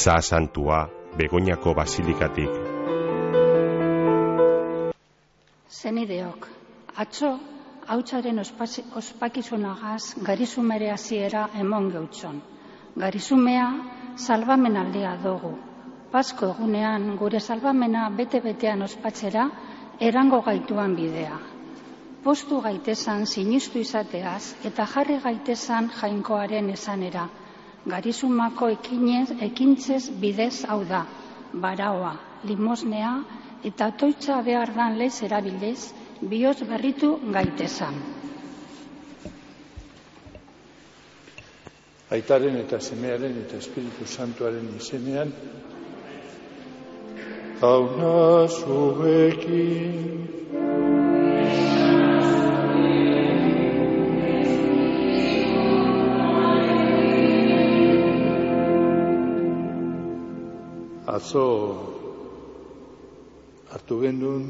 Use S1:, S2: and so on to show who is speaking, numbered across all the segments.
S1: Za santua, Begoñako basilikatik.
S2: Zenideok, atzo, hautsaren ospakizunagaz garizumere hasiera emon geutxon. Garizumea salbamen aldea dugu. Pasko egunean gure salbamena bete-betean ospatzera erango gaituan bidea. Postu gaitezan sinistu izateaz eta jarri gaitezan jainkoaren esanera. Garizumako ekinez, ekintzez bidez hau da, baraoa, limosnea eta toitza behar dan lez erabilez, bihotz berritu gaitezan.
S3: Aitaren eta semearen eta Espiritu Santuaren izenean, hauna zuekin, Atzo hartu gendun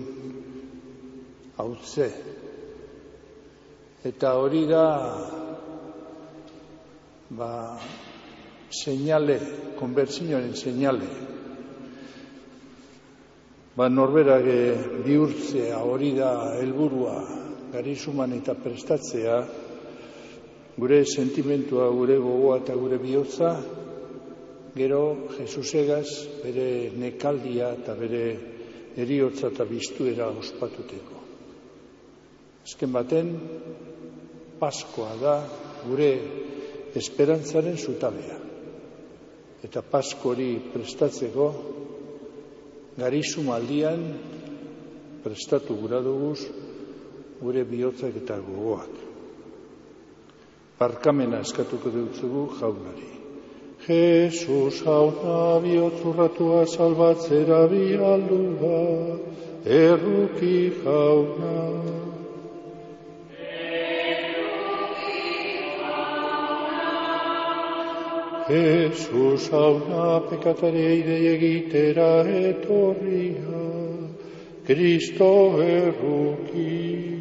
S3: hautze. Eta hori da ba, seinale, konbertsioaren seinale. Ba, norberage bihurtzea hori da helburua garizuman eta prestatzea gure sentimentua, gure gogoa eta gure bihotza gero Jesusegaz bere nekaldia eta bere eriotza eta biztuera ospatuteko. Azken baten, Paskoa da gure esperantzaren zutabea. Eta Paskori prestatzeko garizu maldian prestatu gura duguz gure bihotzak eta gogoak. Barkamena eskatuko dutzugu jaunari. Jesus hauna bihotzurratua salbatzera bialdua, erruki jauna. Jesus hauna pekatare idei egitera etorria, Kristo erruki.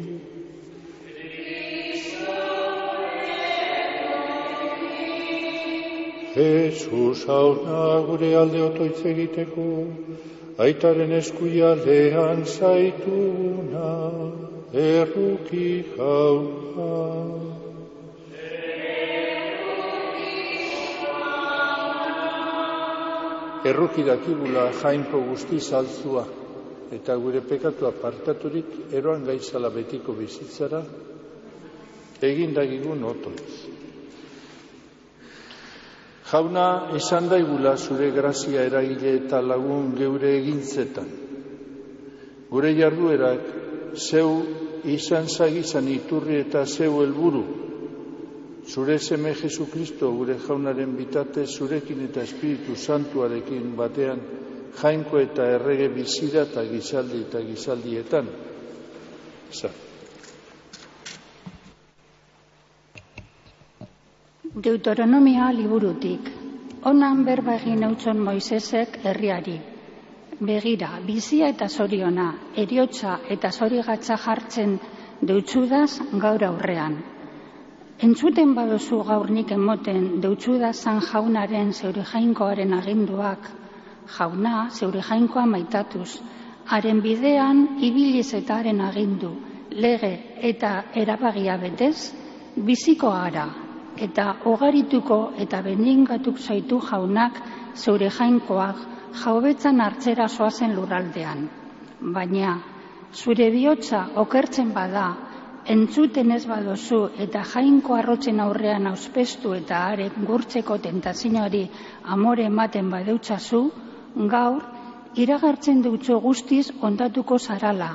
S3: Jesus hauna gure alde otoitz egiteko, aitaren eskuia aldean zaituna, erruki jauna. Erruki dakigula jainko guzti saltzua, eta gure pekatu apartaturik eroan gaizala betiko bizitzara, egin dagigun otoitz. Jauna esan daigula zure grazia eragile eta lagun geure egintzetan. Gure jarduerak zeu izan zagizan iturri eta zeu helburu. Zure seme Jesu Kristo gure jaunaren bitate zurekin eta Espiritu Santuarekin batean jainko eta errege bizira eta gizaldi eta gizaldietan. Zan.
S2: Deuteronomia liburutik. Onan berba egin eutxon Moisesek herriari. Begira, bizia eta zoriona, eriotza eta zorigatza jartzen deutxudaz gaur aurrean. Entzuten baduzu gaur nik emoten deutxudaz zan jaunaren zeure jainkoaren aginduak, jauna zeure jainkoa maitatuz, haren bidean ibiliz eta haren agindu, lege eta erabagia betez, biziko gara, eta ogarituko eta bendingatuk zaitu jaunak zeure jainkoak jaubetzan hartzera soazen lurraldean. Baina, zure bihotza okertzen bada, entzuten ez badozu eta jainko arrotzen aurrean auspestu eta haren gurtzeko tentazioari amore ematen badeutzazu, gaur, iragartzen dutxo guztiz ondatuko zarala,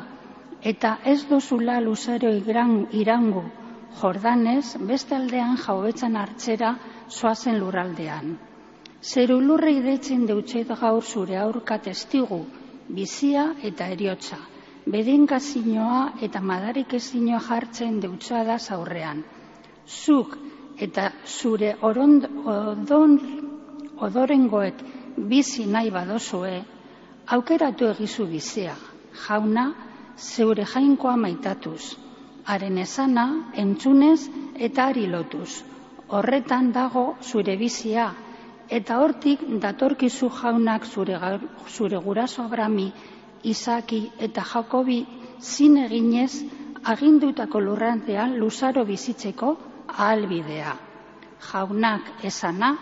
S2: eta ez dozula luzaro irangu, Jordanez, beste aldean jaubetzan hartzera soazen lurraldean. Zeru lurre idetzen deutxet gaur zure aurka testigu, bizia eta eriotza, bedenkazinoa eta madarik ezinoa jartzen deutxada zaurrean. Zuk eta zure orond, odon, odorengoek bizi nahi badozue, aukeratu egizu bizia, jauna, zeure jainkoa maitatuz, haren esana entzunez eta ari lotuz. Horretan dago zure bizia eta hortik datorkizu jaunak zure, zure guraso Abrami, Isaki eta Jakobi zin eginez agindutako lurrantean luzaro bizitzeko ahalbidea. Jaunak esana,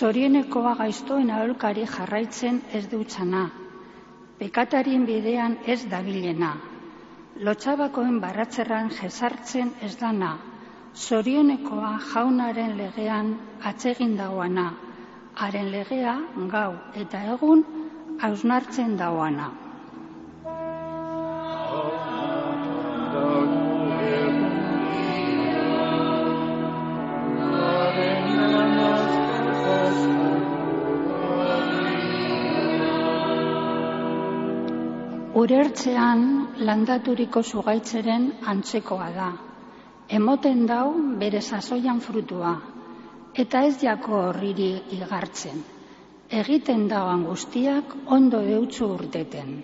S2: Zorienekoa gaiztoen aholkari jarraitzen ez dutzana, pekatarien bidean ez dabilena, lotxabakoen baratzerran jesartzen ez dana, zorionekoa jaunaren legean atsegin dagoana, haren legea gau eta egun hausnartzen dagoana. Urertzean landaturiko zugaitzeren antzekoa da. Emoten dau bere sasoian frutua, eta ez jako horriri igartzen. Egiten dagoan guztiak ondo eutxu urteten.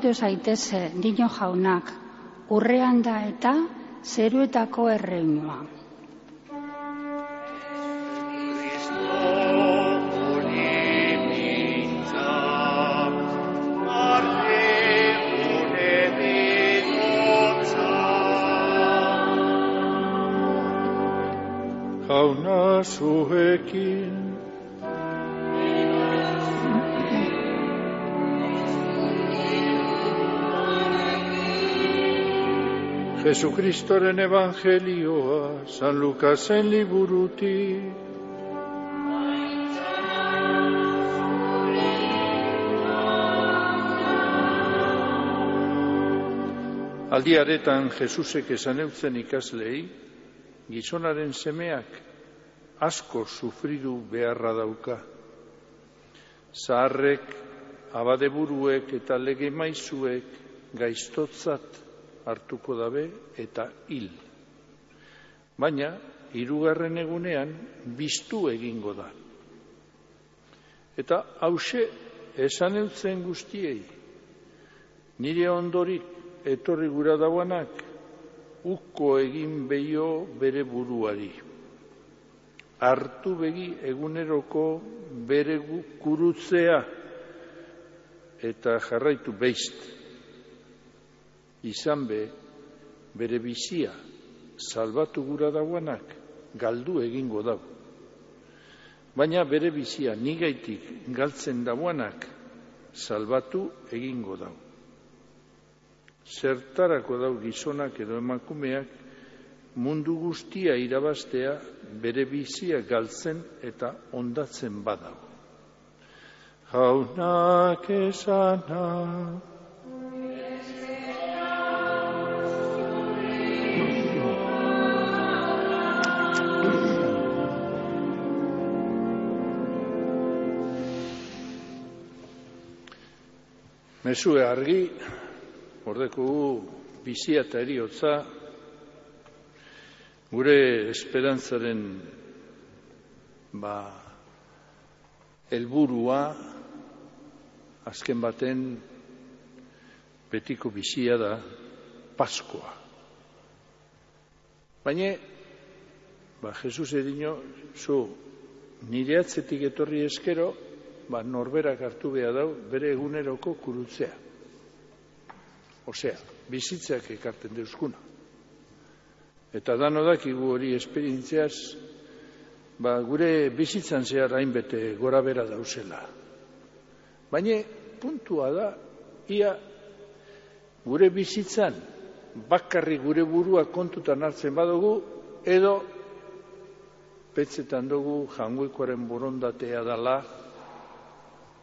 S2: Bioz barritu zaiteze, dino jaunak, urrean da eta zeruetako erreinua.
S3: Jauna zuekin, Jesukristoren evangelioa, San Lukasen liburutik, Aldiaretan Jesusek esan eutzen ikaslei, gizonaren semeak asko sufridu beharra dauka. Zaharrek, abadeburuek eta lege maizuek gaiztotzat hartuko dabe eta hil. Baina, hirugarren egunean biztu egingo da. Eta hause esan eutzen guztiei, nire ondorik etorri gura dauanak, ukko egin behio bere buruari. Hartu begi eguneroko bere kurutzea eta jarraitu beizt. Izan be, bere bizia salbatu gura dauanak galdu egingo dau. Baina bere bizia nigaitik galtzen dauanak salbatu egingo dau zertarako dau gizonak edo emakumeak mundu guztia irabastea bere bizia galtzen eta ondatzen badau. Jaunak esana. Mesue argi, ordeko bizia eta eriotza, gure esperantzaren ba, helburua azken baten betiko bizia da Paskoa. Baina, ba, Jesus edino, zu, nire atzetik etorri eskero, ba, norberak hartu behar dau, bere eguneroko kurutzea. Osea, bizitzeak ekarten deuskuna. Eta dano dakigu hori esperientziaz, ba, gure bizitzan zehar hainbete gora bera dauzela. Baina puntua da, ia gure bizitzan bakarri gure burua kontutan hartzen badugu, edo petzetan dugu jangoikoaren borondatea dala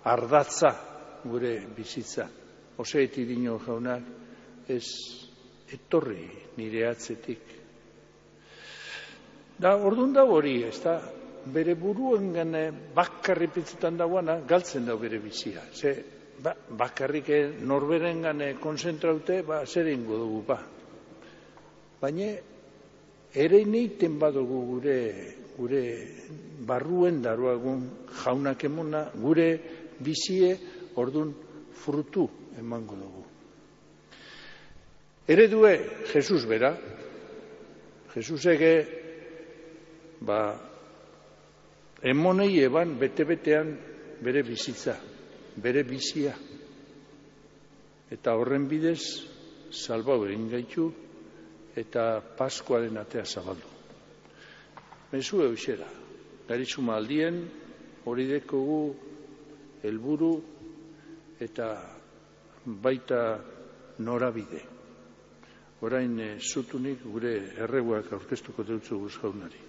S3: ardatza gure bizitza. Oseeti dino jaunak ez etorri nire atzetik. Da, orduan da hori, ez da, bere buruen gane bakarri petzetan dagoana galtzen da bere bizia. Ze, ba, bakarrik norberen gane konzentraute, ba, zer ingo dugu, ba. Baina, ere neiten badugu gure, gure barruen daruagun jaunak emona, gure bizie ordun frutu emango dugu. Eredue Jesus bera, Jesus ege, ba, emonei eban bete-betean bere bizitza, bere bizia. Eta horren bidez, salbau egin gaitu, eta Paskoaren atea zabaldu. Mezu eusera, garitxuma aldien, hori dekogu helburu eta baita norabide. Orain e, zutunik gure erreguak aurkeztuko dutzu guz jaunari.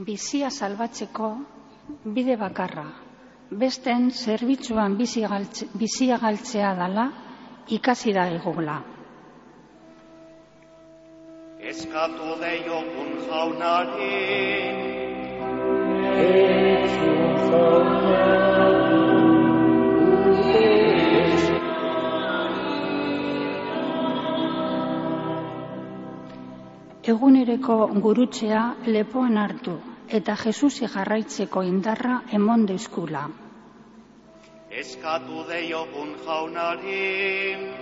S2: Bizia salbatzeko bide bakarra, besten zerbitzuan bizia galtzea dala ikasi da egula.
S4: Eskatu deiogun jaunari,
S2: Egunereko gurutzea lepoan hartu eta Jesusi jarraitzeko indarra emon deuzkula.
S4: eskatu deiogun jaunari,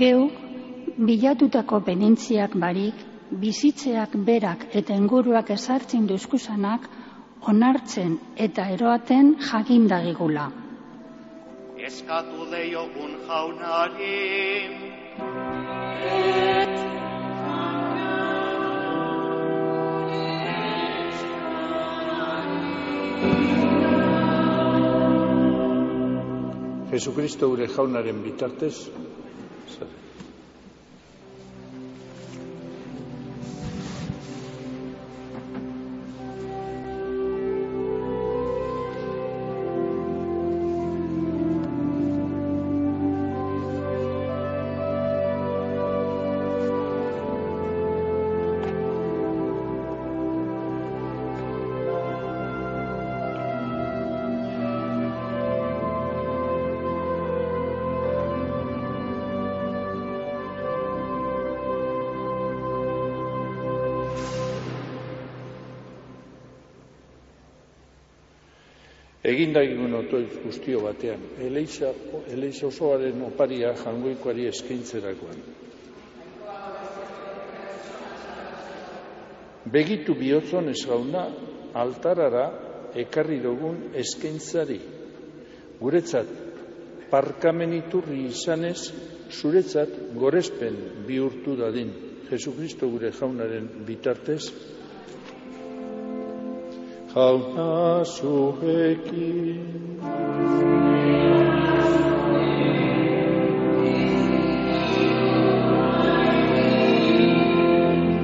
S2: Geu, bilatutako penintziak barik, bizitzeak berak eta inguruak ezartzen duzkusanak, onartzen eta eroaten jakindagigula.
S4: eskatu deiogun jaunari,
S3: Jesukristo gure jaunaren bitartez, zer? Egin dagigun otoiz guztio batean, eleiza, eleiza osoaren oparia jangoikoari eskaintzerakoan. Begitu bihotzon ez gauna altarara ekarri dugun eskaintzari. Guretzat, parkamen iturri izanez, zuretzat gorespen bihurtu dadin. Jesukristo gure jaunaren bitartez, jauna zuekin.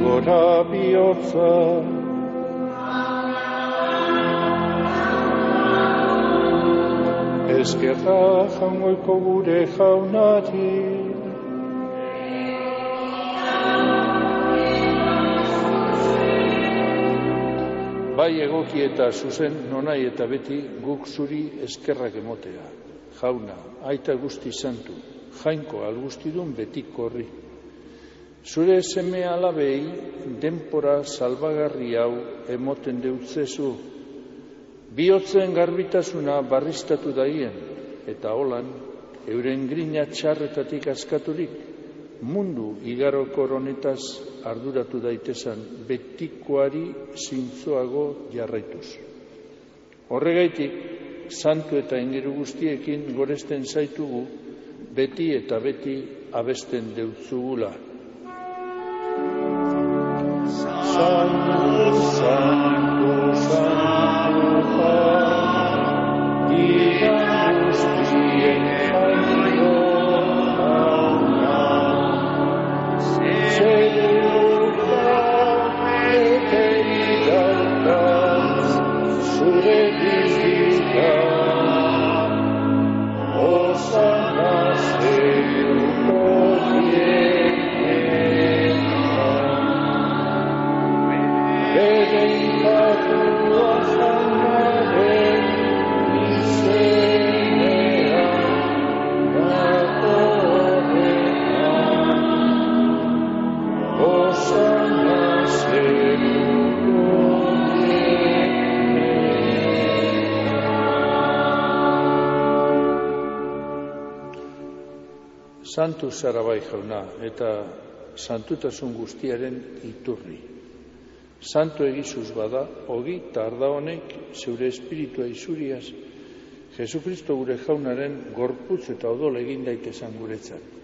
S3: Gora bihotza, Ezkerra jangoiko gure jaunari, bai egoki eta zuzen nonai eta beti guk zuri eskerrak emotea. Jauna, aita guzti santu, jainko algustidun betiko horri. Zure seme alabei denpora salbagarri hau emoten deutzezu, bihotzen garbitasuna barristatu daien, eta holan euren grina txarretatik askaturik, mundu igaroko honetaz arduratu daitezan betikoari zintzoago jarraituz. Horregaitik, santu eta ingeru guztiekin goresten zaitugu, beti eta beti abesten deutzugula. Santu, santu, Santu zara bai jauna eta santutasun guztiaren iturri. Santo egizuz bada, hogi eta arda honek zeure espiritua izuriaz, Jesukristo gure jaunaren gorputz eta odol egin daitezan guretzat.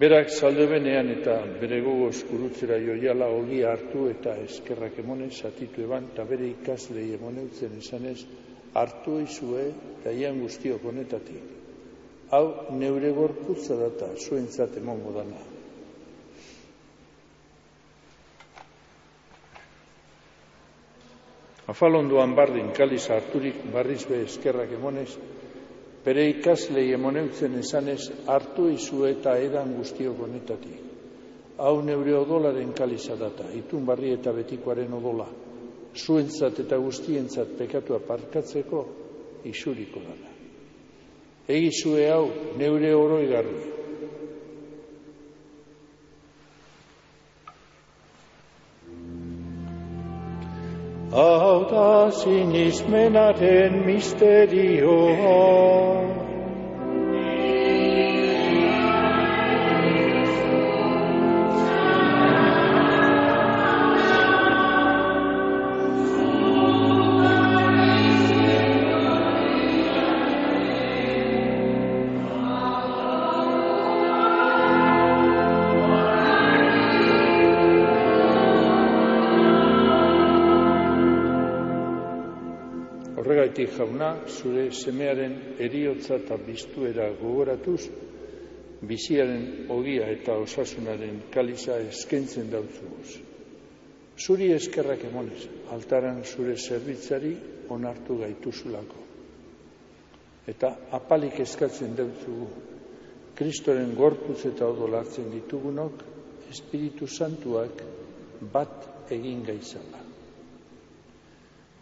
S3: Berak salde benean eta bere gogoz gurutzera joiala hogi hartu eta eskerrak emonez, zatitu eban, eta bere ikaslei emoneutzen esanez, hartu izue eta ian guztiok honetatik. Hau neure gorputza data zuentzat emongo dana. Afalondoan bardin kaliz harturik barriz be eskerrak emonez, bere ikaslei emoneutzen esanez hartu izue eta edan guztiok honetatik. Hau neure odolaren kaliza data, itun barri eta betikoaren odola, zuentzat eta guztientzat pekatua parkatzeko isuriko dana. Egizue hau neure oroigarri. Hau da sinismenaren misterioa. Jauna, zure semearen eriotza eta biztuera gogoratuz, biziaren ogia eta osasunaren kaliza eskentzen dautzuguz. Zuri eskerrak emonez, altaran zure zerbitzari onartu gaituzulako. Eta apalik eskatzen dautzugu, Kristoren gorputz eta odolartzen ditugunok, Espiritu Santuak bat egin gaizala.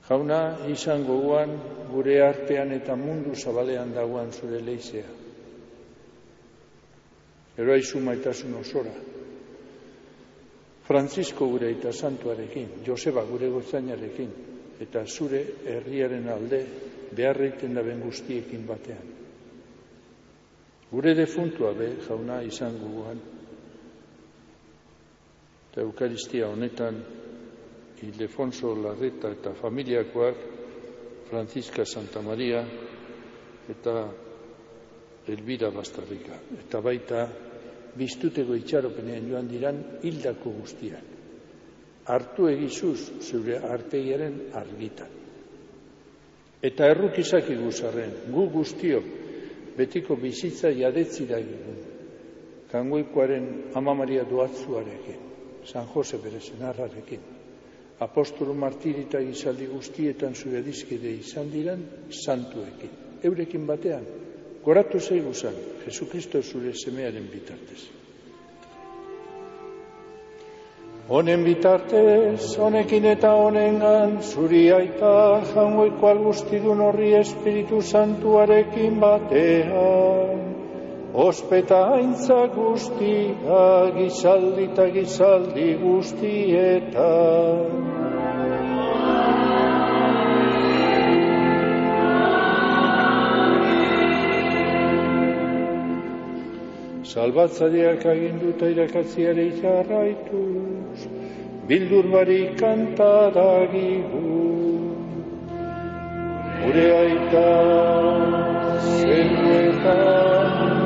S3: Jauna izan goguan gure artean eta mundu zabalean dagoan zure leizea. Eroaizu maitasun osora. Francisco gure eta santuarekin, Joseba gure gozainarekin, eta zure herriaren alde beharreiten daben guztiekin batean. Gure defuntua be, jauna izan goguan, eta Eukaristia honetan Ildefonso Larreta eta familiakoak, Francisca Santa Maria eta Elbira Bastarrika. Eta baita, biztuteko itxaropenean joan diran hildako guztiak. Artu egizuz zure arteiaren argitan. Eta errukizak iguzarren, gu guztio, betiko bizitza jadetzira egun. Kangoikoaren ama Maria duatzuarekin, San Jose bere senarrarekin, apostolu martirita gizaldi guztietan zure dizkide izan diran santuekin. Eurekin batean, goratu zeigu zan, Jesukristo zure semearen bitartez. Honen bitartez, honekin eta honengan, zuri aita jangoiko algustidun horri Espiritu Santuarekin batean, ospeta haintza guztia, gizaldi eta gizaldi guztietan. salbatzaileak aginduta irakatziare jarraituz, bildur barik kantaragigu. Gure aita zeruetan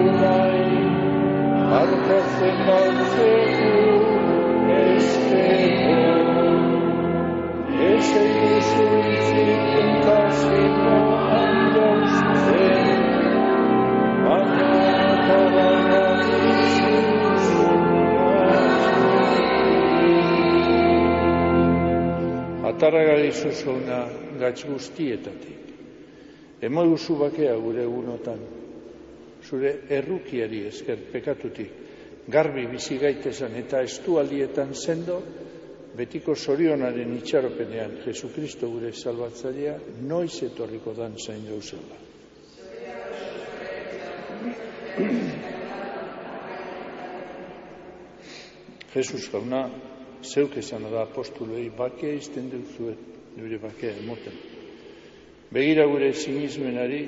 S3: zorru nahi, arkatzen baltzegu esteko. Ez egizu itzik entasiko handian zuzen, baina atarara Ataragari zuzona gatz guztietatik. Duzu bakea gure egunotan, zure errukiari esker pekatutik, garbi bizi gaitezen eta estualdietan sendo, betiko zorionaren itxaropenean Jesukristo gure salbatzailea noiz etorriko dan zain gauzela. Jesus jauna, zeuk esan da apostolei bakea izten duzuet, nire bakea emoten. Begira gure sinismenari,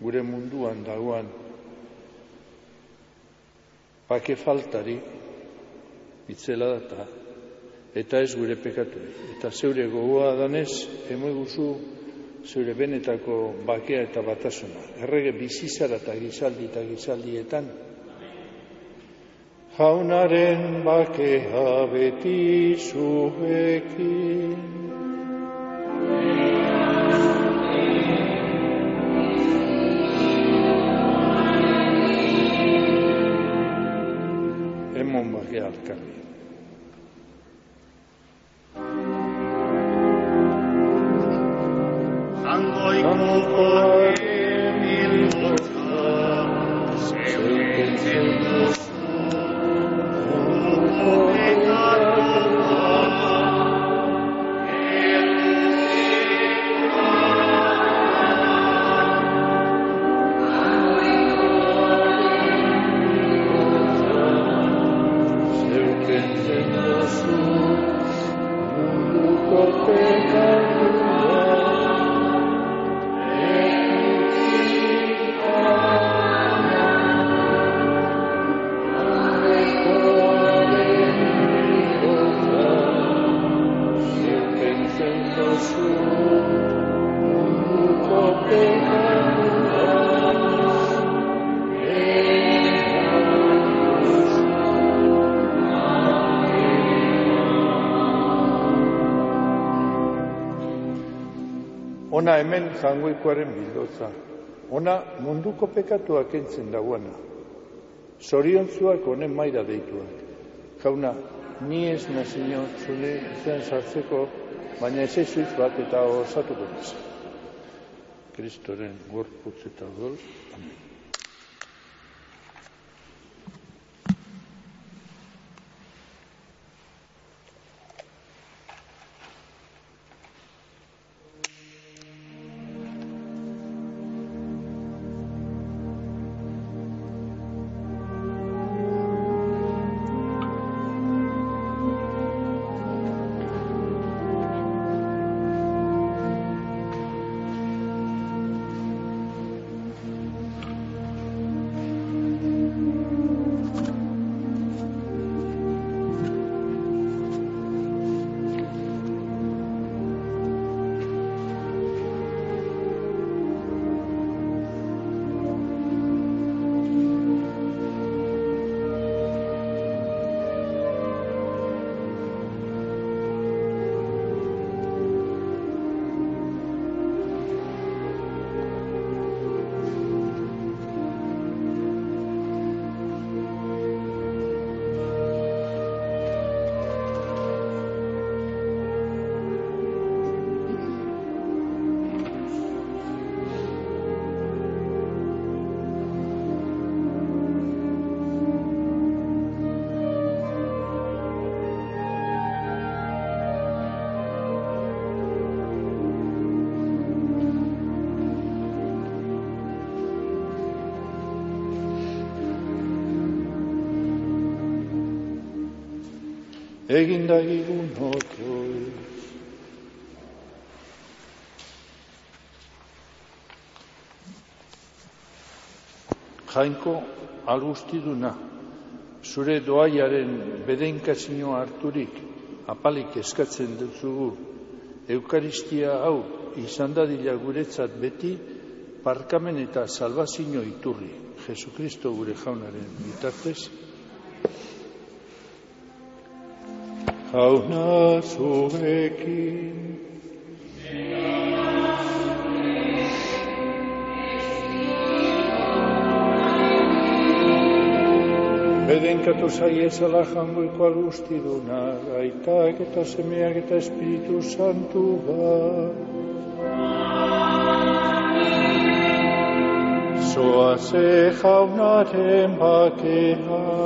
S3: gure munduan dagoan, bake faltari, itzela data, eta ez gure pekatu. Eta zeure gogoa danez, emoiguzu zeure benetako bakea eta batasuna. Errege bizizara eta gizaldi eta gizaldietan, jaunaren bakea beti zuekin. Emon bakea alkarri.
S4: Zangoiko emilduta,
S3: Ona hemen jangoikoaren bildotza. Ona munduko pekatua kentzen dagoena. Zoriontzuak honen maira deituak. Jauna, ni ez nazio zure izan sartzeko, baina ez ezuiz bat eta osatuko naz. Kristoren gorputz eta odol. Amen. Egin dagigun otoz. Jainko algustiduna, zure doaiaren bedenkazio harturik apalik eskatzen dutzugu, Eukaristia hau izan dadila guretzat beti, parkamen eta salvazio iturri, Jesukristo gure jaunaren bitartez. Jauna zurekin, Bedenkatu zaiezala jangoiko algustiduna, gaitak eta semeak eta espiritu santu bat. Zoaze jaunaren bakean,